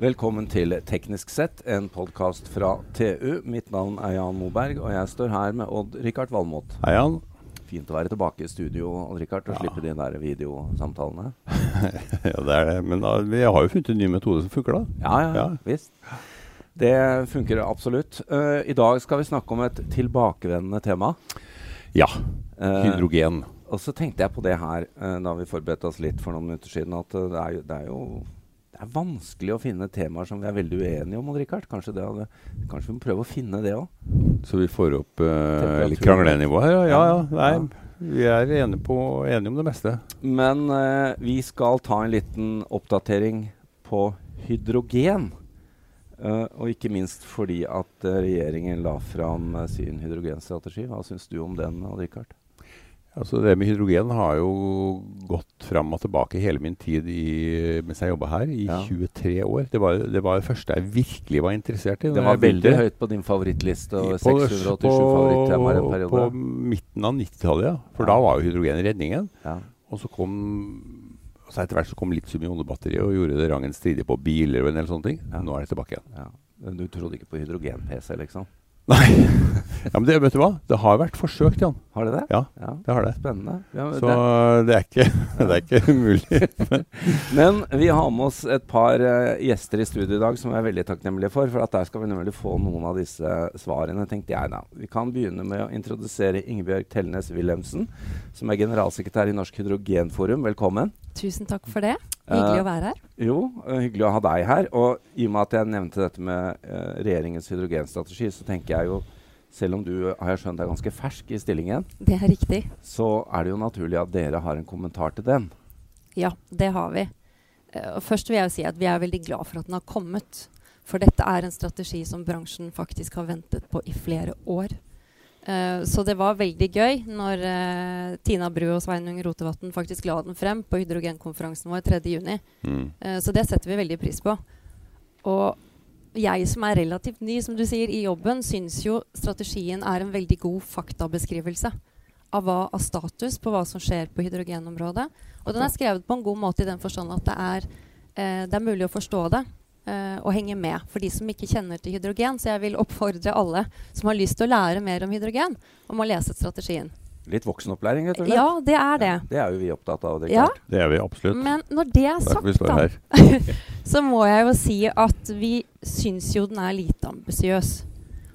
Velkommen til Teknisk sett, en podkast fra TU. Mitt navn er Jan Moberg, og jeg står her med Odd-Rikard Valmot. Hei, Jan. Fint å være tilbake i studio Odd-Rikard, og Ja. slippe de der videosamtalene. ja, det er det. Men da, vi har jo funnet en ny metode som funker, da. Ja, ja, Ja. visst. Det funker absolutt. Uh, I dag skal vi snakke om et tilbakevendende tema. Ja. Hydrogen. Hydrogen. Og så tenkte jeg på det her uh, da vi forberedte oss litt for noen minutter siden, at eh, det, er det er jo er vanskelig å finne temaer som vi er veldig uenige om. Richard. Kanskje, det hadde, kanskje vi må prøve å finne det òg? Så vi får opp uh, litt kranglenivå her. Ja, ja. Ja. Nei, Ja. vi er enige, på, enige om det meste. Men uh, vi skal ta en liten oppdatering på hydrogen. Uh, og ikke minst fordi at regjeringen la fram sin hydrogenstrategi. Hva syns du om den, Richard? Altså, det med hydrogen har jo gått fram og tilbake hele min tid i, mens jeg jobba her, i Ja. 23 år. Det var, det var første jeg virkelig var interessert i. Det var veldig begynte. høyt på din favorittliste. Og I- på- 687 favorittemaer en På midten av 90-tallet, ja. For Ja. da var jo hydrogen redningen. Ja. Og så kom så Etter hvert så kom litium-ionebatteriet og gjorde det rangen stridig på biler og en del sånne ting. Nå er det tilbake igjen. Ja. Men Du trodde ikke på hydrogen-PC, liksom? Nei. ja, men det, vet du hva? Det har vært forsøkt, Jan. Har det det? Ja, Ja, det har det. Spennende. Ja, Så det. det er ikke, det er ikke umulig. Men vi har med oss et par uh, gjester i studio i dag som vi er veldig takknemlige for. For at der skal vi nemlig få noen av disse svarene, tenkte jeg da. Vi kan begynne med å introdusere Ingebjørg Tellnes Wilhelmsen, som er generalsekretær i Norsk Hydrogenforum. Velkommen. Tusen takk for det. Hyggelig Eh, å være her. Jo, uh, hyggelig å ha deg her. Og i og med at jeg nevnte dette med regjeringens hydrogenstrategi, så tenker jeg jo selv om du har jeg skjønt er ganske fersk i stillingen, Det er riktig. så er det jo naturlig at dere har en kommentar til den. Ja, det har vi. Eh, først vil jeg jo si at vi er veldig glad for at den har kommet. For dette er en strategi som bransjen faktisk har ventet på i flere år. Eh, så det var veldig gøy når eh, Tina Bru og Sveinung Rotevatn faktisk la den frem på hydrogenkonferansen vår 3.6. Mm. Eh, så det setter vi veldig pris på. Og jeg som er relativt ny, som du sier, i jobben, syns jo strategien er en veldig god faktabeskrivelse av, hva, av status på hva som skjer på hydrogenområdet. Og den er skrevet på en god måte i den forstand at det er, eh, det er mulig å forstå det. eh, og henge med for de som ikke kjenner til hydrogen. Så jeg vil oppfordre alle som har lyst til å lære mer om hydrogen, om å lese strategien. Litt voksenopplæring, rett og slett? Ja, det er det. Det er jo vi opptatt av. Det, Ja. Det er vi absolutt. Men når det er sagt, da, så må jeg jo si at vi syns jo den er lite ambisiøs.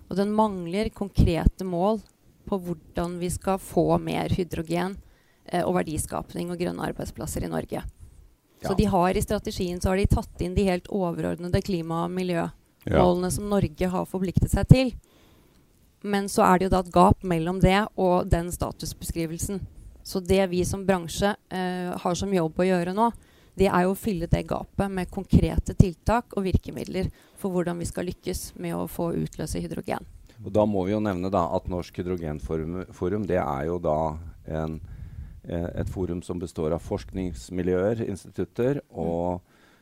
Og den mangler konkrete mål på hvordan vi skal få mer hydrogen eh, og verdiskapning og grønne arbeidsplasser i Norge. Så de har i strategien så har de tatt inn de helt overordnede klima- og miljømålene Ja. som Norge har forpliktet seg til. Men så er det jo da et gap mellom det og den statusbeskrivelsen. Så det vi som bransje eh, har som jobb å gjøre nå, det er jo å fylle det gapet med konkrete tiltak og virkemidler for hvordan vi skal lykkes med å få utløse hydrogen. Og da må vi jo nevne da at Norsk hydrogenforum forum, det er jo da en, eh, et forum som består av forskningsmiljøer, institutter og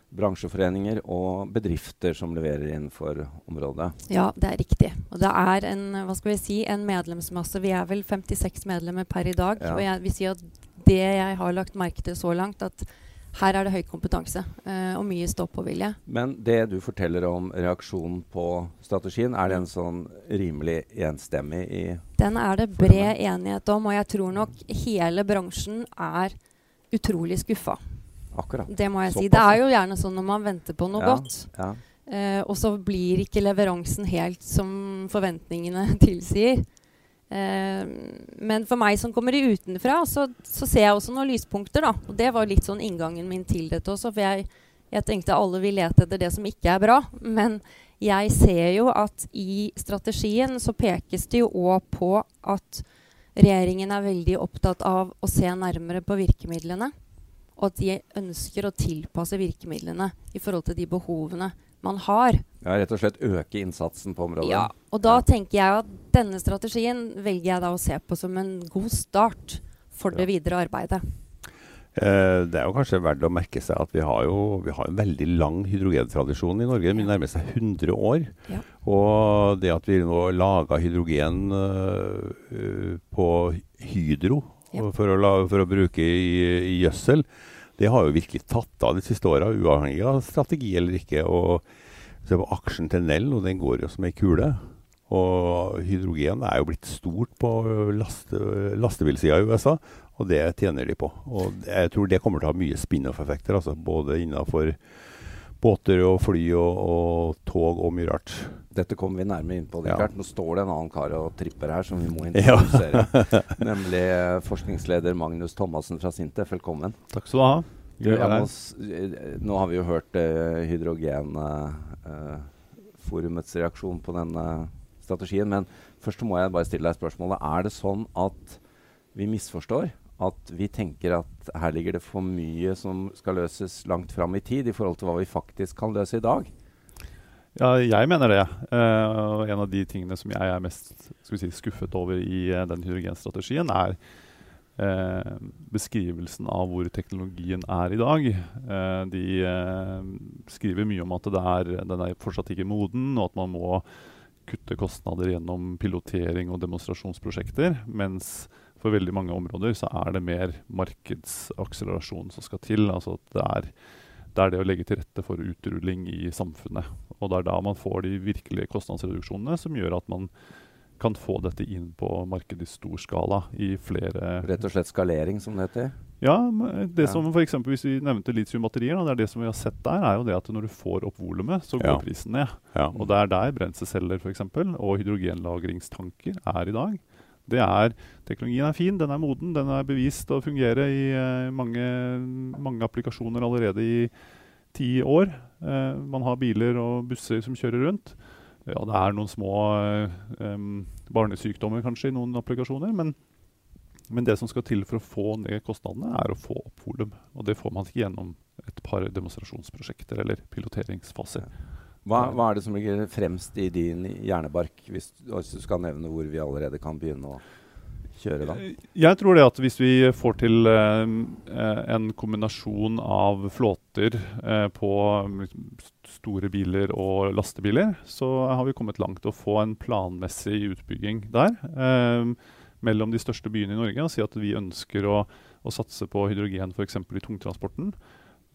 bransjeforeninger og bedrifter som leverer innenfor området. Ja, det er riktig. Og det er en, hva skal vi si, en medlemsmasse. Vi er vel 56 medlemmer per i dag. Ja. Og jeg vil si at det jeg har lagt merke til så langt, at her er det høy kompetanse uh, og mye stå-på-vilje. Men det du forteller om reaksjonen på strategien, er den sånn rimelig enstemmig i Den er det bred enighet om, og jeg tror nok hele bransjen er utrolig skuffa. Akkurat? Det må jeg si. Såpass, Det er jo gjerne sånn når man venter på noe Ja. godt, Ja. eh, og så blir ikke leveransen helt som forventningene tilsier. Eh, men for meg som kommer utenfra, så, så ser jeg også noen lyspunkter. da. Og det var litt sånn inngangen min til dette også. For jeg, jeg tenkte alle vil lete etter det som ikke er bra. Men jeg ser jo at i strategien så pekes det jo òg på at regjeringen er veldig opptatt av å se nærmere på virkemidlene. Og at de ønsker å tilpasse virkemidlene i forhold til de behovene man har. ja, rett og slett øke innsatsen på området. Ja, og da Ja. tenker jeg at denne strategien velger jeg da å se på som en god start for det videre arbeidet. Eh, det er jo kanskje verdt å merke seg at vi har jo vi har en veldig lang hydrogentradisjon i Norge. Den nærmer seg 100 år. Ja. Og det at vi nå lager hydrogen øh, øh, på Hydro Ja. for, å la, for å bruke i gjødsel, Det har jo virkelig tatt av de siste åra, uavhengig av strategi eller ikke. og Se på aksjen til Nell, og den går jo som ei kule. Og hydrogen er jo blitt stort på laste, lastebilsida i USA, og det tjener de på. Og jeg tror det kommer til å ha mye spin-off-effekter, altså både innafor båter og fly og, og, tog og mye rart. Dette kommer vi nærmere inn på. Ja. Nå står det en annen kar og tripper her som vi må introdusere. Ja. nemlig forskningsleder Magnus Thomassen fra Sintef. Velkommen. Takk skal du ha. Må, nå har vi jo hørt uh, hydrogenforumets uh, reaksjon på denne strategien, men først må jeg bare stille deg spørsmålet. Er det sånn at vi misforstår? At vi tenker at her ligger det for mye som skal løses langt fram i tid, i forhold til hva vi faktisk kan løse i dag? Ja, jeg mener det. Uh, en av de tingene som jeg er mest si, skuffet over i uh, den hydrogenstrategien, er uh, beskrivelsen av hvor teknologien er i dag. de skriver mye om at er, den er fortsatt ikke moden, og at man må kutte kostnader gjennom pilotering og demonstrasjonsprosjekter. mens for veldig mange områder så er det mer markedsakselerasjon som skal til. Altså at det er, det er det å legge til rette for utrulling i samfunnet. Og det er da man får de virkelige kostnadsreduksjonene som gjør at man kan få dette inn på markedet i stor skala i flere Rett og slett skalering, som det heter? Ja. det ja. som for eksempel, Hvis vi nevnte litiumbatterier, det er det som vi har sett der, er jo det at når du får opp volumet, så går ja. prisen ned. Ja. Og det er der brenselceller for eksempel, og hydrogenlagringstanker er i dag det er Teknologien er fin, den er moden, den er bevist å fungere i uh, mange, mange, applikasjoner allerede i ti år. Uh, man har biler og busser som kjører rundt. Ja, det er noen små uh, um, barnesykdommer kanskje i noen applikasjoner, men, men, det som skal til for å få ned kostnadene, er å få opp volum. Og det får man ikke gjennom et par demonstrasjonsprosjekter eller piloteringsfaser. Hva, hva, er det som ligger fremst i din hjernebark, hvis, hvis, du skal nevne hvor vi allerede kan begynne å kjøre da? Jeg tror det at hvis vi får til eh, en kombinasjon av flåter eh, på liksom, store biler og lastebiler, så har vi kommet langt til å få en planmessig utbygging der. Eh, mellom de største byene i Norge og si at vi ønsker å, å satse på hydrogen f.eks. i tungtransporten.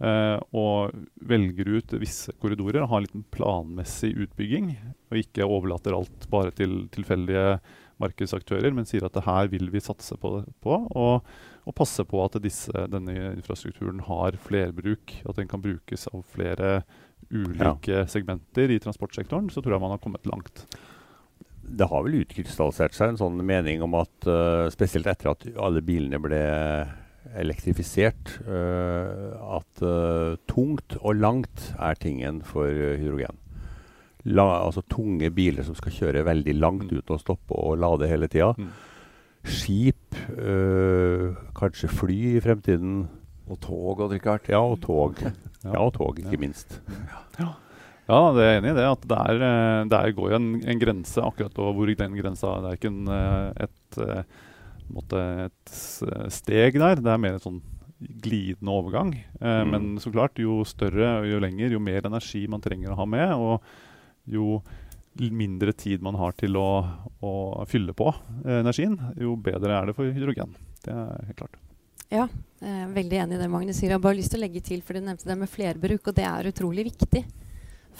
Uh, og velger ut visse korridorer har en liten planmessig utbygging. Og ikke overlater alt bare til tilfeldige markedsaktører, men sier at det her vil vi satse på, på og, og, passe på at disse, denne infrastrukturen har flerbruk. At den kan brukes av flere ulike ja. segmenter i transportsektoren. Så tror jeg man har kommet langt. Det har vel utkrystallisert seg en sånn mening om at uh, spesielt etter at alle bilene ble elektrifisert uh, at uh, tungt og langt er tingen for uh, hydrogen. La, altså tunge biler som skal kjøre veldig langt mm. uten å stoppe og lade hele tida. Mm. Skip, kanskje fly i fremtiden. Og tog og Richard. Ja, og tog. ja, og tog, ikke minst. Ja. Ja, det er enig i det. at der, der går jo en, en, grense akkurat og hvor den grensa Det er ikke en, et måte, et steg der. Det er mer en sånn glidende overgang. Eh, mm. Men så klart, jo større og jo lenger, jo mer energi man trenger å ha med, og jo mindre tid man har til å, å fylle på eh, energien, jo bedre er det for hydrogen. Det er helt klart. Ja, jeg er veldig enig i det Magnus sier. Jeg har bare lyst til å legge til, for Du nevnte det med flerbruk, og det er utrolig viktig.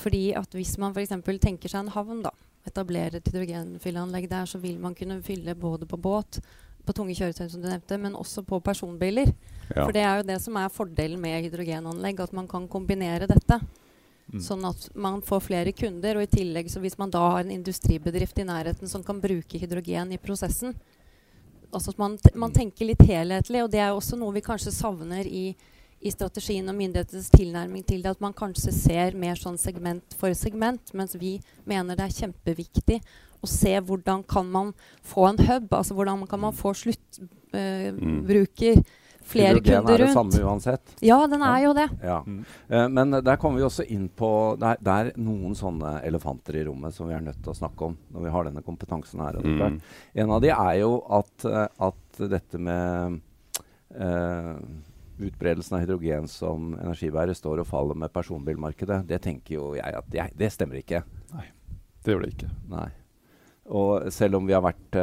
Fordi at Hvis man f.eks. tenker seg en havn, da, etablerer et hydrogenfylleanlegg der, så vil man kunne fylle både på båt på tunge kjøretøy, som du nevnte, men også på personbiler. Ja. For det er jo det som er fordelen med hydrogenanlegg, at man kan kombinere dette. Mm. Sånn at man får flere kunder. Og i tillegg, så hvis man da har en industribedrift i nærheten som kan bruke hydrogen i prosessen altså at man, man mm. tenker litt helhetlig, og det er jo også noe vi kanskje savner i, i strategien og myndighetenes tilnærming til det, at man kanskje ser mer sånn segment for segment, mens vi mener det er kjempeviktig og se hvordan kan man få en hub, altså hvordan kan man få sluttbruker. Uh, flere kunder rundt. Hydrogen er det samme uansett. Ja, den er jo det. Ja. Mm. Uh, men der kommer vi også inn på Det er, noen sånne elefanter i rommet som vi er nødt til å snakke om når vi har denne kompetansen her. Mm. En av de er jo at, uh, at dette med uh, utbredelsen av hydrogen som energibærer står og faller med personbilmarkedet. Det tenker jo jeg at jeg, det stemmer ikke. Nei, det gjør det ikke. Nei. Og selv om vi har vært,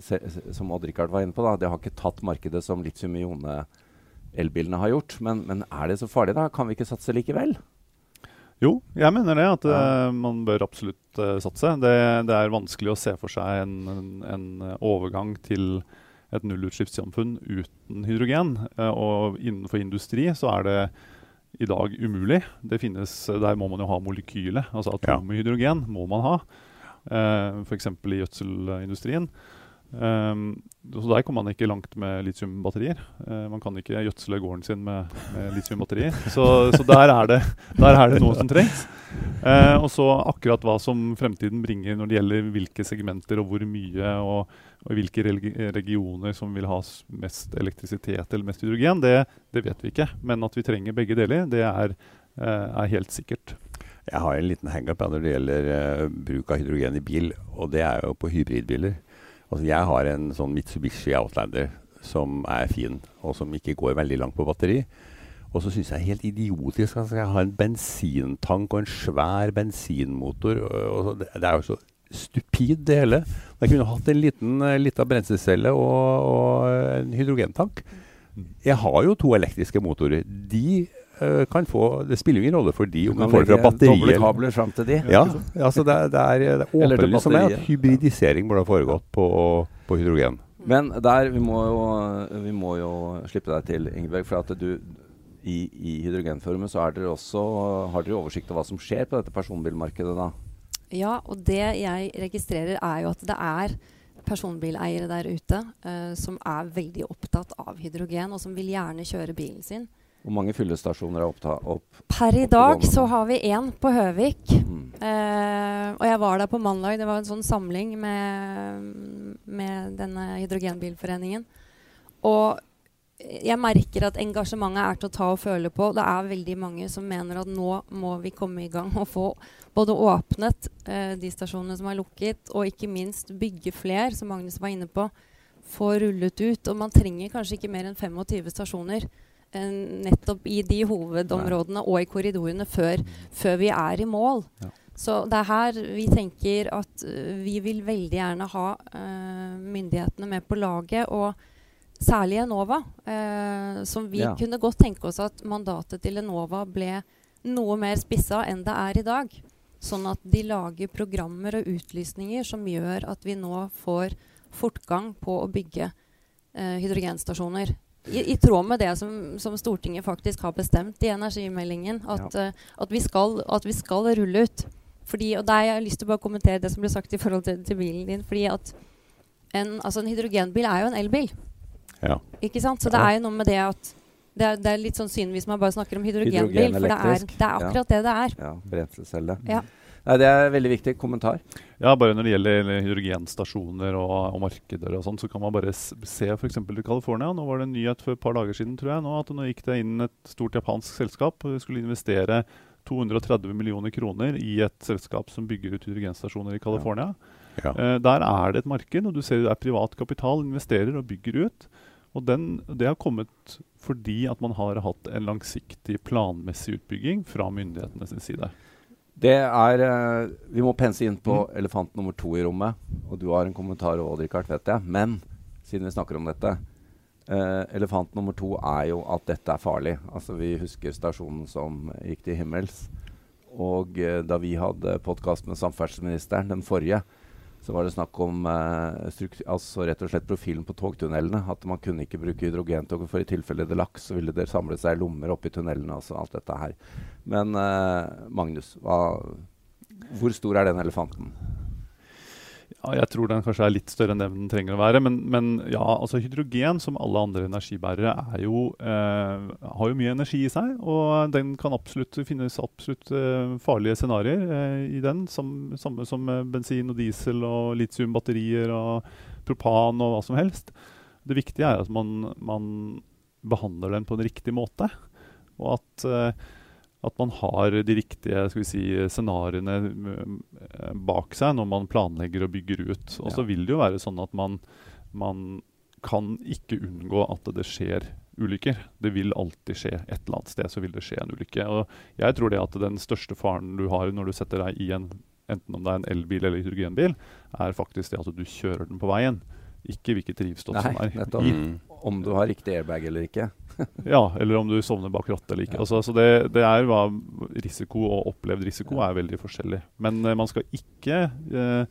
se, som Odd-Rikard var inne på, da, det har ikke tatt markedet som litium-ione elbilene har gjort. Men, men, er det så farlig, da? Kan vi ikke satse likevel? Jo, jeg mener det. At Ja. uh, man bør absolutt uh, satse. Det, det, er vanskelig å se for seg en, en, en overgang til et nullutslippssamfunn uten hydrogen. Og innenfor industri så er det i dag umulig. Det finnes, Der må man jo ha molekylet. Altså atomhydrogen må man ha. Uh, F.eks. i gjødselindustrien. Um, så Der kommer man ikke langt med litiumbatterier. Uh, man kan ikke gjødsle gården sin med, med litiumbatterier. Så, så der, er det, der, er det, noe som trengs. Uh, og så akkurat hva som fremtiden bringer når det gjelder hvilke segmenter og hvor mye, og, og hvilke regioner som vil ha mest elektrisitet eller mest hydrogen, det, det vet vi ikke. Men at vi trenger begge deler, det er, uh, er helt sikkert. Jeg har en liten hangup når det gjelder bruk av hydrogen i bil, og det er jo på hybridbiler. Altså jeg har en sånn Mitsubishi Outlander som er fin, og som ikke går veldig langt på batteri. Og så syns jeg det er helt idiotisk at jeg har en bensintank og en svær bensinmotor. Og, og det, det, er jo så stupid, det hele. Jeg kunne hatt en liten lita brenselcelle og, og, en hydrogentank. Jeg har jo to elektriske motorer. De uh, kan få Det spiller ingen rolle for de om de får det fra batteri. Doble kabler fram til de. Ja, altså det, det, er, det er åpenlyst som er at hybridisering burde ha foregått på, på hydrogen. Men der, vi må, jo, vi må jo slippe deg til, Ingeborg. For at du i, i Hydrogenforumet så dere også, har dere oversikt over hva som skjer på dette personbilmarkedet da? Ja, og det jeg registrerer er jo at det er personbileiere der ute uh, som er veldig opptatt av hydrogen, og som vil gjerne kjøre bilen sin. Hvor mange fyllestasjoner er opptatt opp? Per i dag så har vi én på Høvik. Mm. Uh, og jeg var der på mandag. Det var en sånn samling med, med denne hydrogenbilforeningen. Og jeg merker at engasjementet er til å ta og føle på. Det er veldig mange som mener at nå må vi komme i gang og få både åpnet uh, de stasjonene som er lukket, og ikke minst bygge fler, som Magnus var inne på. Få rullet ut. Og man trenger kanskje ikke mer enn 25 stasjoner. Uh, nettopp i de hovedområdene og i korridorene før, før vi er i mål. Ja. Så det er her vi tenker at uh, vi vil veldig gjerne ha myndighetene med på laget. og Særlig Enova. Eh, som vi Ja. kunne godt tenke oss at mandatet til Enova ble noe mer spissa enn det er i dag. Sånn at de lager programmer og utlysninger som gjør at vi nå får fortgang på å bygge eh, hydrogenstasjoner. I, I tråd med det som, som Stortinget faktisk har bestemt i energimeldingen. At, eh, at, vi, skal, at vi skal rulle ut. Fordi, og der har jeg lyst til å bare kommentere det som ble sagt i forhold til, til bilen din. fordi at en, altså en hydrogenbil er jo en elbil. Ja. Ikke sant? Så det er jo noe med det at det er, det er litt sånn synd hvis man bare snakker om hydrogenbil. For det er, det er akkurat det det er. Ja, brenselscelle. Ja. Nei, det er en veldig viktig kommentar. Ja, bare Når det gjelder hydrogenstasjoner og, og markeder, og sånt, så kan man bare se f.eks. i California. Nå var det en nyhet for et par dager siden tror jeg, nå, at nå gikk det inn et stort japansk selskap og skulle investere 230 millioner kroner i et selskap som bygger ut hydrogenstasjoner i California. Ja. Eh, der er det et marked, og du ser det er privat kapital, investerer og bygger ut. Og den, Det har kommet fordi at man har hatt en langsiktig, planmessig utbygging fra myndighetenes side. Det er uh, Vi må pense inn på elefant nummer to i rommet. Og du har en kommentar òg, Richard, vet jeg. Men siden vi snakker om dette uh, Elefant nummer to er jo at dette er farlig. Altså Vi husker stasjonen som gikk til himmels. Og uh, da vi hadde podkast med samferdselsministeren, den forrige, så var det snakk om eh, altså rett og slett profilen på togtunnelene. At man kunne ikke bruke hydrogentog, for i tilfelle det laks, så ville det samle seg lommer oppi tunnelene. Altså alt dette her. Men eh, Magnus, hva, hvor stor er den elefanten? Ja, jeg tror den kanskje er litt større enn den trenger å være. Men, men ja, altså hydrogen, som alle andre energibærere, er jo, eh, har jo mye energi i seg. Og den kan absolutt finnes absolutt eh, farlige scenarioer eh, i den. Som, samme som bensin og diesel og litiumbatterier og propan og hva som helst. Det viktige er at man, man behandler den på en riktig måte. Og at eh, at man har de riktige skal vi si, scenarioene eh, bak seg når man planlegger og bygger ut. Og så Ja. vil det jo være sånn at man, man kan ikke unngå at det skjer ulykker. Det vil alltid skje et eller annet sted så vil det skje en ulykke. Og jeg tror det at den største faren du har når du setter deg i en enten om det er en elbil eller hydrogenbil, er faktisk det at du kjører den på veien. ikke hvilket drivstoff som er i. Om du har riktig airbag eller ikke. Ja, eller om du sovner bak rattet eller ikke. Ja. Altså, så det, det er hva risiko og opplevd risiko er veldig forskjellig. Men uh, man skal ikke uh,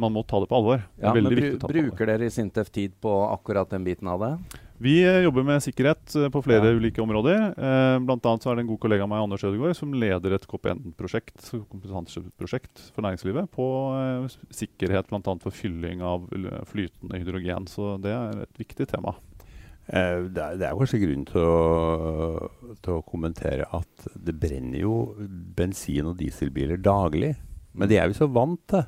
Man må ta det på alvor. Ja, men bru, bruker dere i Sintef tid på akkurat den biten av det? Vi eh, jobber med sikkerhet eh, på flere Ja. ulike områder. Eh, blant annet så er det en god kollega av meg, Anders Ødegaard, som leder et KPN-prosjekt kompetanseprosjekt for næringslivet på eh, sikkerhet bl.a. for fylling av flytende hydrogen. Så det er et viktig tema. Eh, det, er, det er kanskje grunn til å, til å kommentere at det brenner jo bensin- og dieselbiler daglig. Men det er vi så vant til.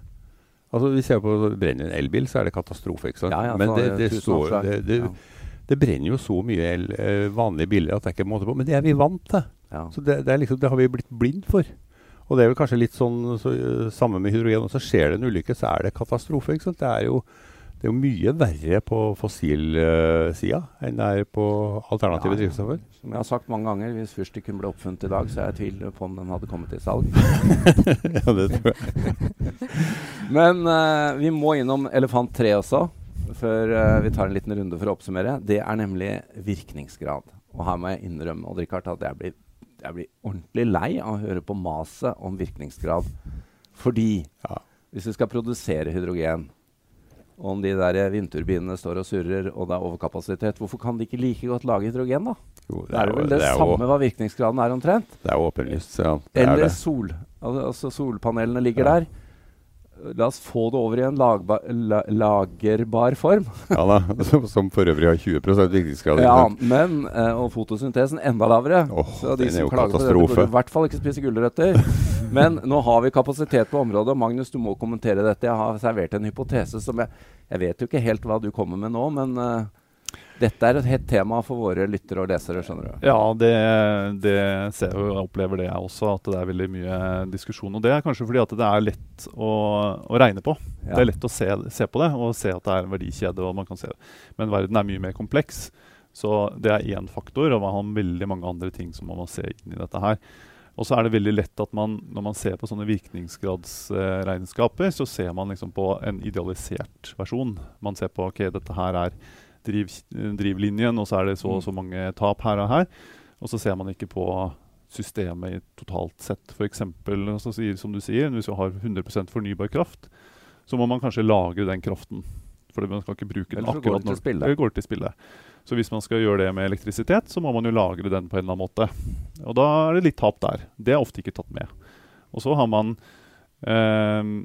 Altså Hvis jeg på brenner en elbil, så er det katastrofe. ikke sant? Ja, ja, Men det, det, står, oppslag. det, det, Ja. det brenner jo så mye el, eh, vanlige biler at det er ikke måte på. Men det er vi vant til. Så det, det, er liksom, det har vi blitt blind for. Og det er vel kanskje litt sånn så, eh, samme med hydrogen. Og så skjer det en ulykke, så er det katastrofe. ikke sant? Det er jo, det er jo mye verre på fossilsida enn det er på alternative Ja, drivstoffer. Som jeg har sagt mange ganger, hvis fyrstikken ble oppfunnet i dag, så er jeg i tvil på om den hadde kommet til salg. ja, det tror jeg. Men uh, vi må innom elefant 3 også, før uh, vi tar en liten runde for å oppsummere. Det er nemlig virkningsgrad. Og her må jeg innrømme Odd Rikard, at jeg blir, jeg blir ordentlig lei av å høre på maset om virkningsgrad. Fordi Ja. hvis vi skal produsere hydrogen, og om de der vindturbinene står og surrer, og det er overkapasitet, hvorfor kan de ikke like godt lage hydrogen, da? Jo, Det er jo vel det, er samme hva virkningsgraden er omtrent. Det er åpenlyst. Ja, det er Eller det. sol. Altså solpanelene ligger Ja. der. La oss få det over i en lagba la lagerbar form. Ja da, som, for øvrig har 20 virkningsgrad. Ja, men, eh, og fotosyntesen enda lavere. Åh, Så de som klager på dette, burde i hvert fall ikke spise gulrøtter. Men nå har vi kapasitet på området. Magnus, du må kommentere dette. Jeg har servert en hypotese som jeg Jeg vet jo ikke helt hva du kommer med nå, men eh, dette er et hett tema for våre lyttere og lesere, skjønner du. Ja, det, det ser jeg opplever det jeg også, at det er veldig mye diskusjon. Og det er kanskje fordi at det er lett å, å regne på. Ja. Det er lett å se, se på det og se at det er en verdikjede. og man kan se det. Men verden er mye mer kompleks. Så det er én faktor, og man har veldig mange andre ting som man må se inn i dette her. Og så er det veldig lett at man, når man ser på sånne virkningsgradsregnskaper, så ser man liksom på en idealisert versjon. Man ser på ok, dette her er driv, drivlinjen, og så er det så og så mange tap her og her. Og så ser man ikke på systemet i totalt sett. F.eks. Altså, som du sier, hvis du har 100% fornybar kraft, så må man kanskje lagre den kraften. For man skal ikke bruke den akkurat når det går til spille. Så hvis man skal gjøre det med elektrisitet, så må man jo lagre den på en eller annen måte. Og da er det litt tap der. Det er ofte ikke tatt med. Og så har man ehm,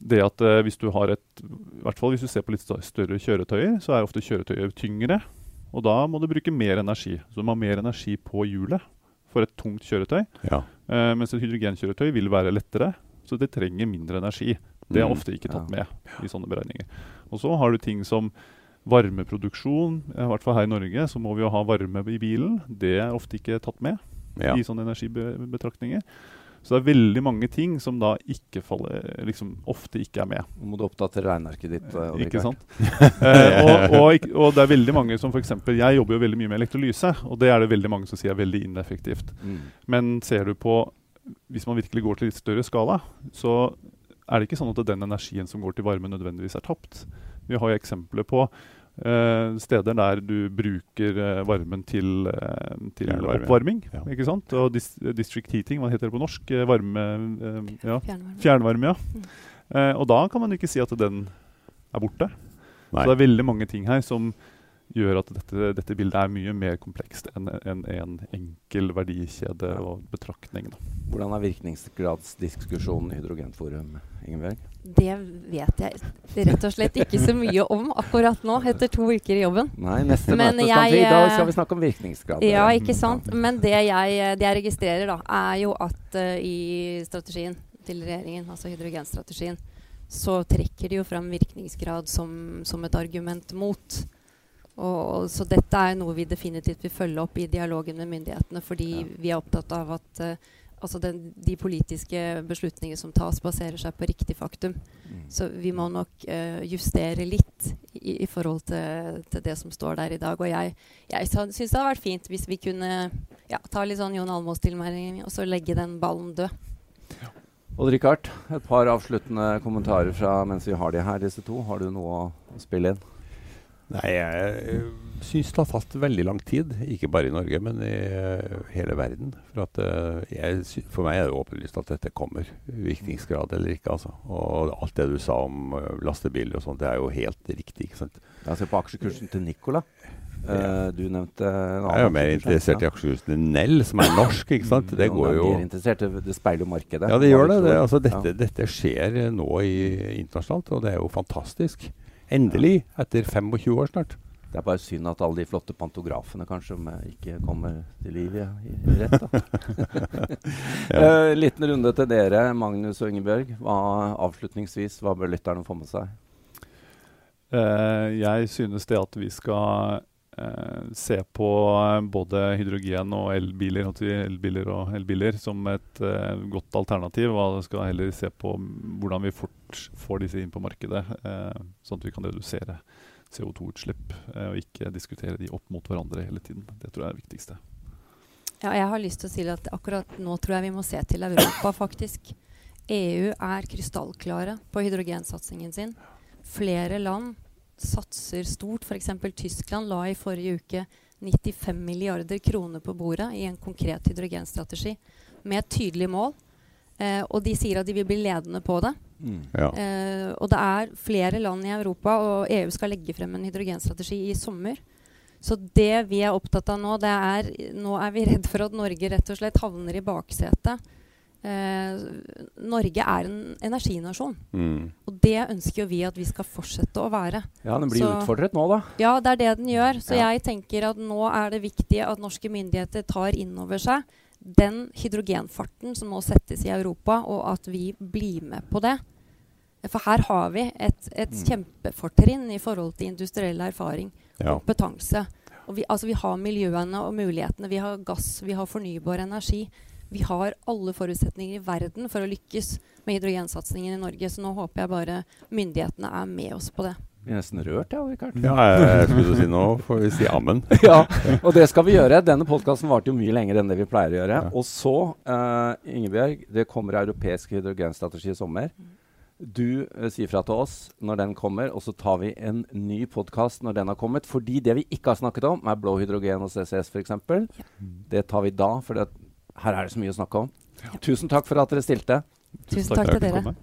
det at eh, hvis du har et I hvert fall hvis du ser på litt større kjøretøyer, så er ofte kjøretøyet tyngre. Og da må du bruke mer energi. Så du må ha mer energi på hjulet for et tungt kjøretøy. Ja. Eh, mens et hydrogenkjøretøy vil være lettere, så det trenger mindre energi. Det er Mm. ofte ikke tatt Ja. med i sånne beregninger. Og så har du ting som varmeproduksjon. I hvert fall her i Norge så må vi jo ha varme i bilen. Det er ofte ikke tatt med Ja. i sånne energibetraktninger. Så det er veldig mange ting som da ikke faller, liksom ofte ikke er med. Nå må du oppdatere regnearket ditt. eh, Ikke sant? eh, og, og, og det er veldig mange som f.eks. Jeg jobber jo veldig mye med elektrolyse, og det er det veldig mange som sier er veldig ineffektivt. Mm. Men ser du på Hvis man virkelig går til litt større skala, så er det ikke sånn at den energien som går til varme, nødvendigvis er tapt. Vi har jo eksempler på steder der du bruker eh, varmen til, eh, til Fjernvarme. oppvarming. Ja. ikke sant? Og dis district heating, hva heter det på norsk? Eh, Varme eh, ja. Fjernvarme. Fjernvarme, ja. Mm. Eh, og da kan man ikke si at den er borte. Nei. Så det er veldig mange ting her som gjør at dette, dette bildet er mye mer komplekst enn en, en enkel verdikjede og betraktning. Da. Hvordan er virkningsgradsdiskusjonen i Hydrogenforum, Ingebjørg? Det vet jeg rett og slett ikke så mye om akkurat nå, etter to uker i jobben. Nei, neste Men møte skal vi, jeg, I eh, skal vi snakke om virkningsgrad. Ja, ikke sant. Men det jeg, det jeg registrerer, da, er jo at uh, i strategien til regjeringen, altså hydrogenstrategien, så trekker de jo fram virkningsgrad som, som et argument mot. Og, så dette er noe vi definitivt vil følge opp i dialogen med myndighetene, fordi Ja. vi er opptatt av at uh, altså den, de politiske beslutninger som tas, baserer seg på riktig faktum. Mm. Så vi må nok uh, justere litt i, i forhold til, til det som står der i dag. Og jeg, jeg syns det hadde vært fint hvis vi kunne ja, ta litt sånn Jon Almaas-tilmeldingen og så legge den ballen død. Odd Rikard, et par avsluttende kommentarer fra mens vi har de her, disse to. Har du noe å spille inn? Nei, jeg syns det har tatt veldig lang tid. Ikke bare i Norge, men i uh, hele verden. For, at, uh, jeg, for, meg er det åpenlyst at dette kommer. Virkningsgrad eller ikke. Altså. Og alt det du sa om lastebiler og sånt, det er jo helt riktig. ikke sant? Jeg ser på aksjekursen til Nicola. Uh, du nevnte Jeg er jo mer interessert i aksjekursen til Nell, som er norsk. ikke sant? Det går jo det, det speiler markedet. Ja, det gjør det. det altså, dette, dette, skjer nå i, internasjonalt, og det er jo fantastisk. Endelig, etter 25 år snart. Det er bare synd at alle de flotte pantografene kanskje ikke kommer til liv i, i rett. da. ja. uh, liten runde til dere, Magnus og Ingebjørg. Hva, avslutningsvis, hva bør lytterne få med seg? Uh, jeg synes det at vi skal se på både hydrogen og elbiler, elbiler og elbiler som et godt alternativ. Og skal heller se på hvordan vi fort får disse inn på markedet, sånn at vi kan redusere CO2-utslipp, Uh, og ikke diskutere de opp mot hverandre hele tiden. Det tror jeg er det viktigste. Ja, jeg har lyst til å si at akkurat nå tror jeg vi må se til Europa, faktisk. EU er krystallklare på hydrogensatsingen sin. Flere land satser stort. F.eks. Tyskland la i forrige uke 95 milliarder kroner på bordet i en konkret hydrogenstrategi med et tydelig mål. Eh, og de sier at de vil bli ledende på det. Mm. Ja. Eh, og det er flere land i Europa, og EU skal legge frem en hydrogenstrategi i sommer. Så det vi er opptatt av nå, det er Nå er vi redd for at Norge rett og slett havner i baksetet. Eh, Norge er en energinasjon. Mm. Og det ønsker jo vi at vi skal fortsette å være. Ja, Den blir så, utfordret nå, da. Ja, det er det den gjør. Så ja. jeg tenker at nå er det viktig at norske myndigheter tar inn over seg den hydrogenfarten som nå settes i Europa, og at vi blir med på det. For her har vi et, et mm. kjempefortrinn i forhold til industriell erfaring og ja. kompetanse. Og vi, altså, vi har miljøene og mulighetene. Vi har gass, vi har fornybar energi. Vi har alle forutsetninger i verden for å lykkes med hydrogensatsingen i Norge. Så nå håper jeg bare myndighetene er med oss på det. Vi er nesten rørt, ja, Richard. Ja, jeg, skulle si nå får vi si ammen. ja, og det skal vi gjøre. Denne podkasten varte jo mye lenger enn det vi pleier å gjøre. Ja. Og så, uh, Ingebjørg, det kommer europeisk hydrogenstrategi i sommer. Du uh, sier fra til oss når den kommer, og så tar vi en ny podkast når den har kommet. Fordi det vi ikke har snakket om, er blå hydrogen og CCS f.eks. Ja. Det tar vi da, for her er det så mye å snakke om. Ja. Tusen takk for at dere stilte. Tusen, takk, takk til dere. Komme.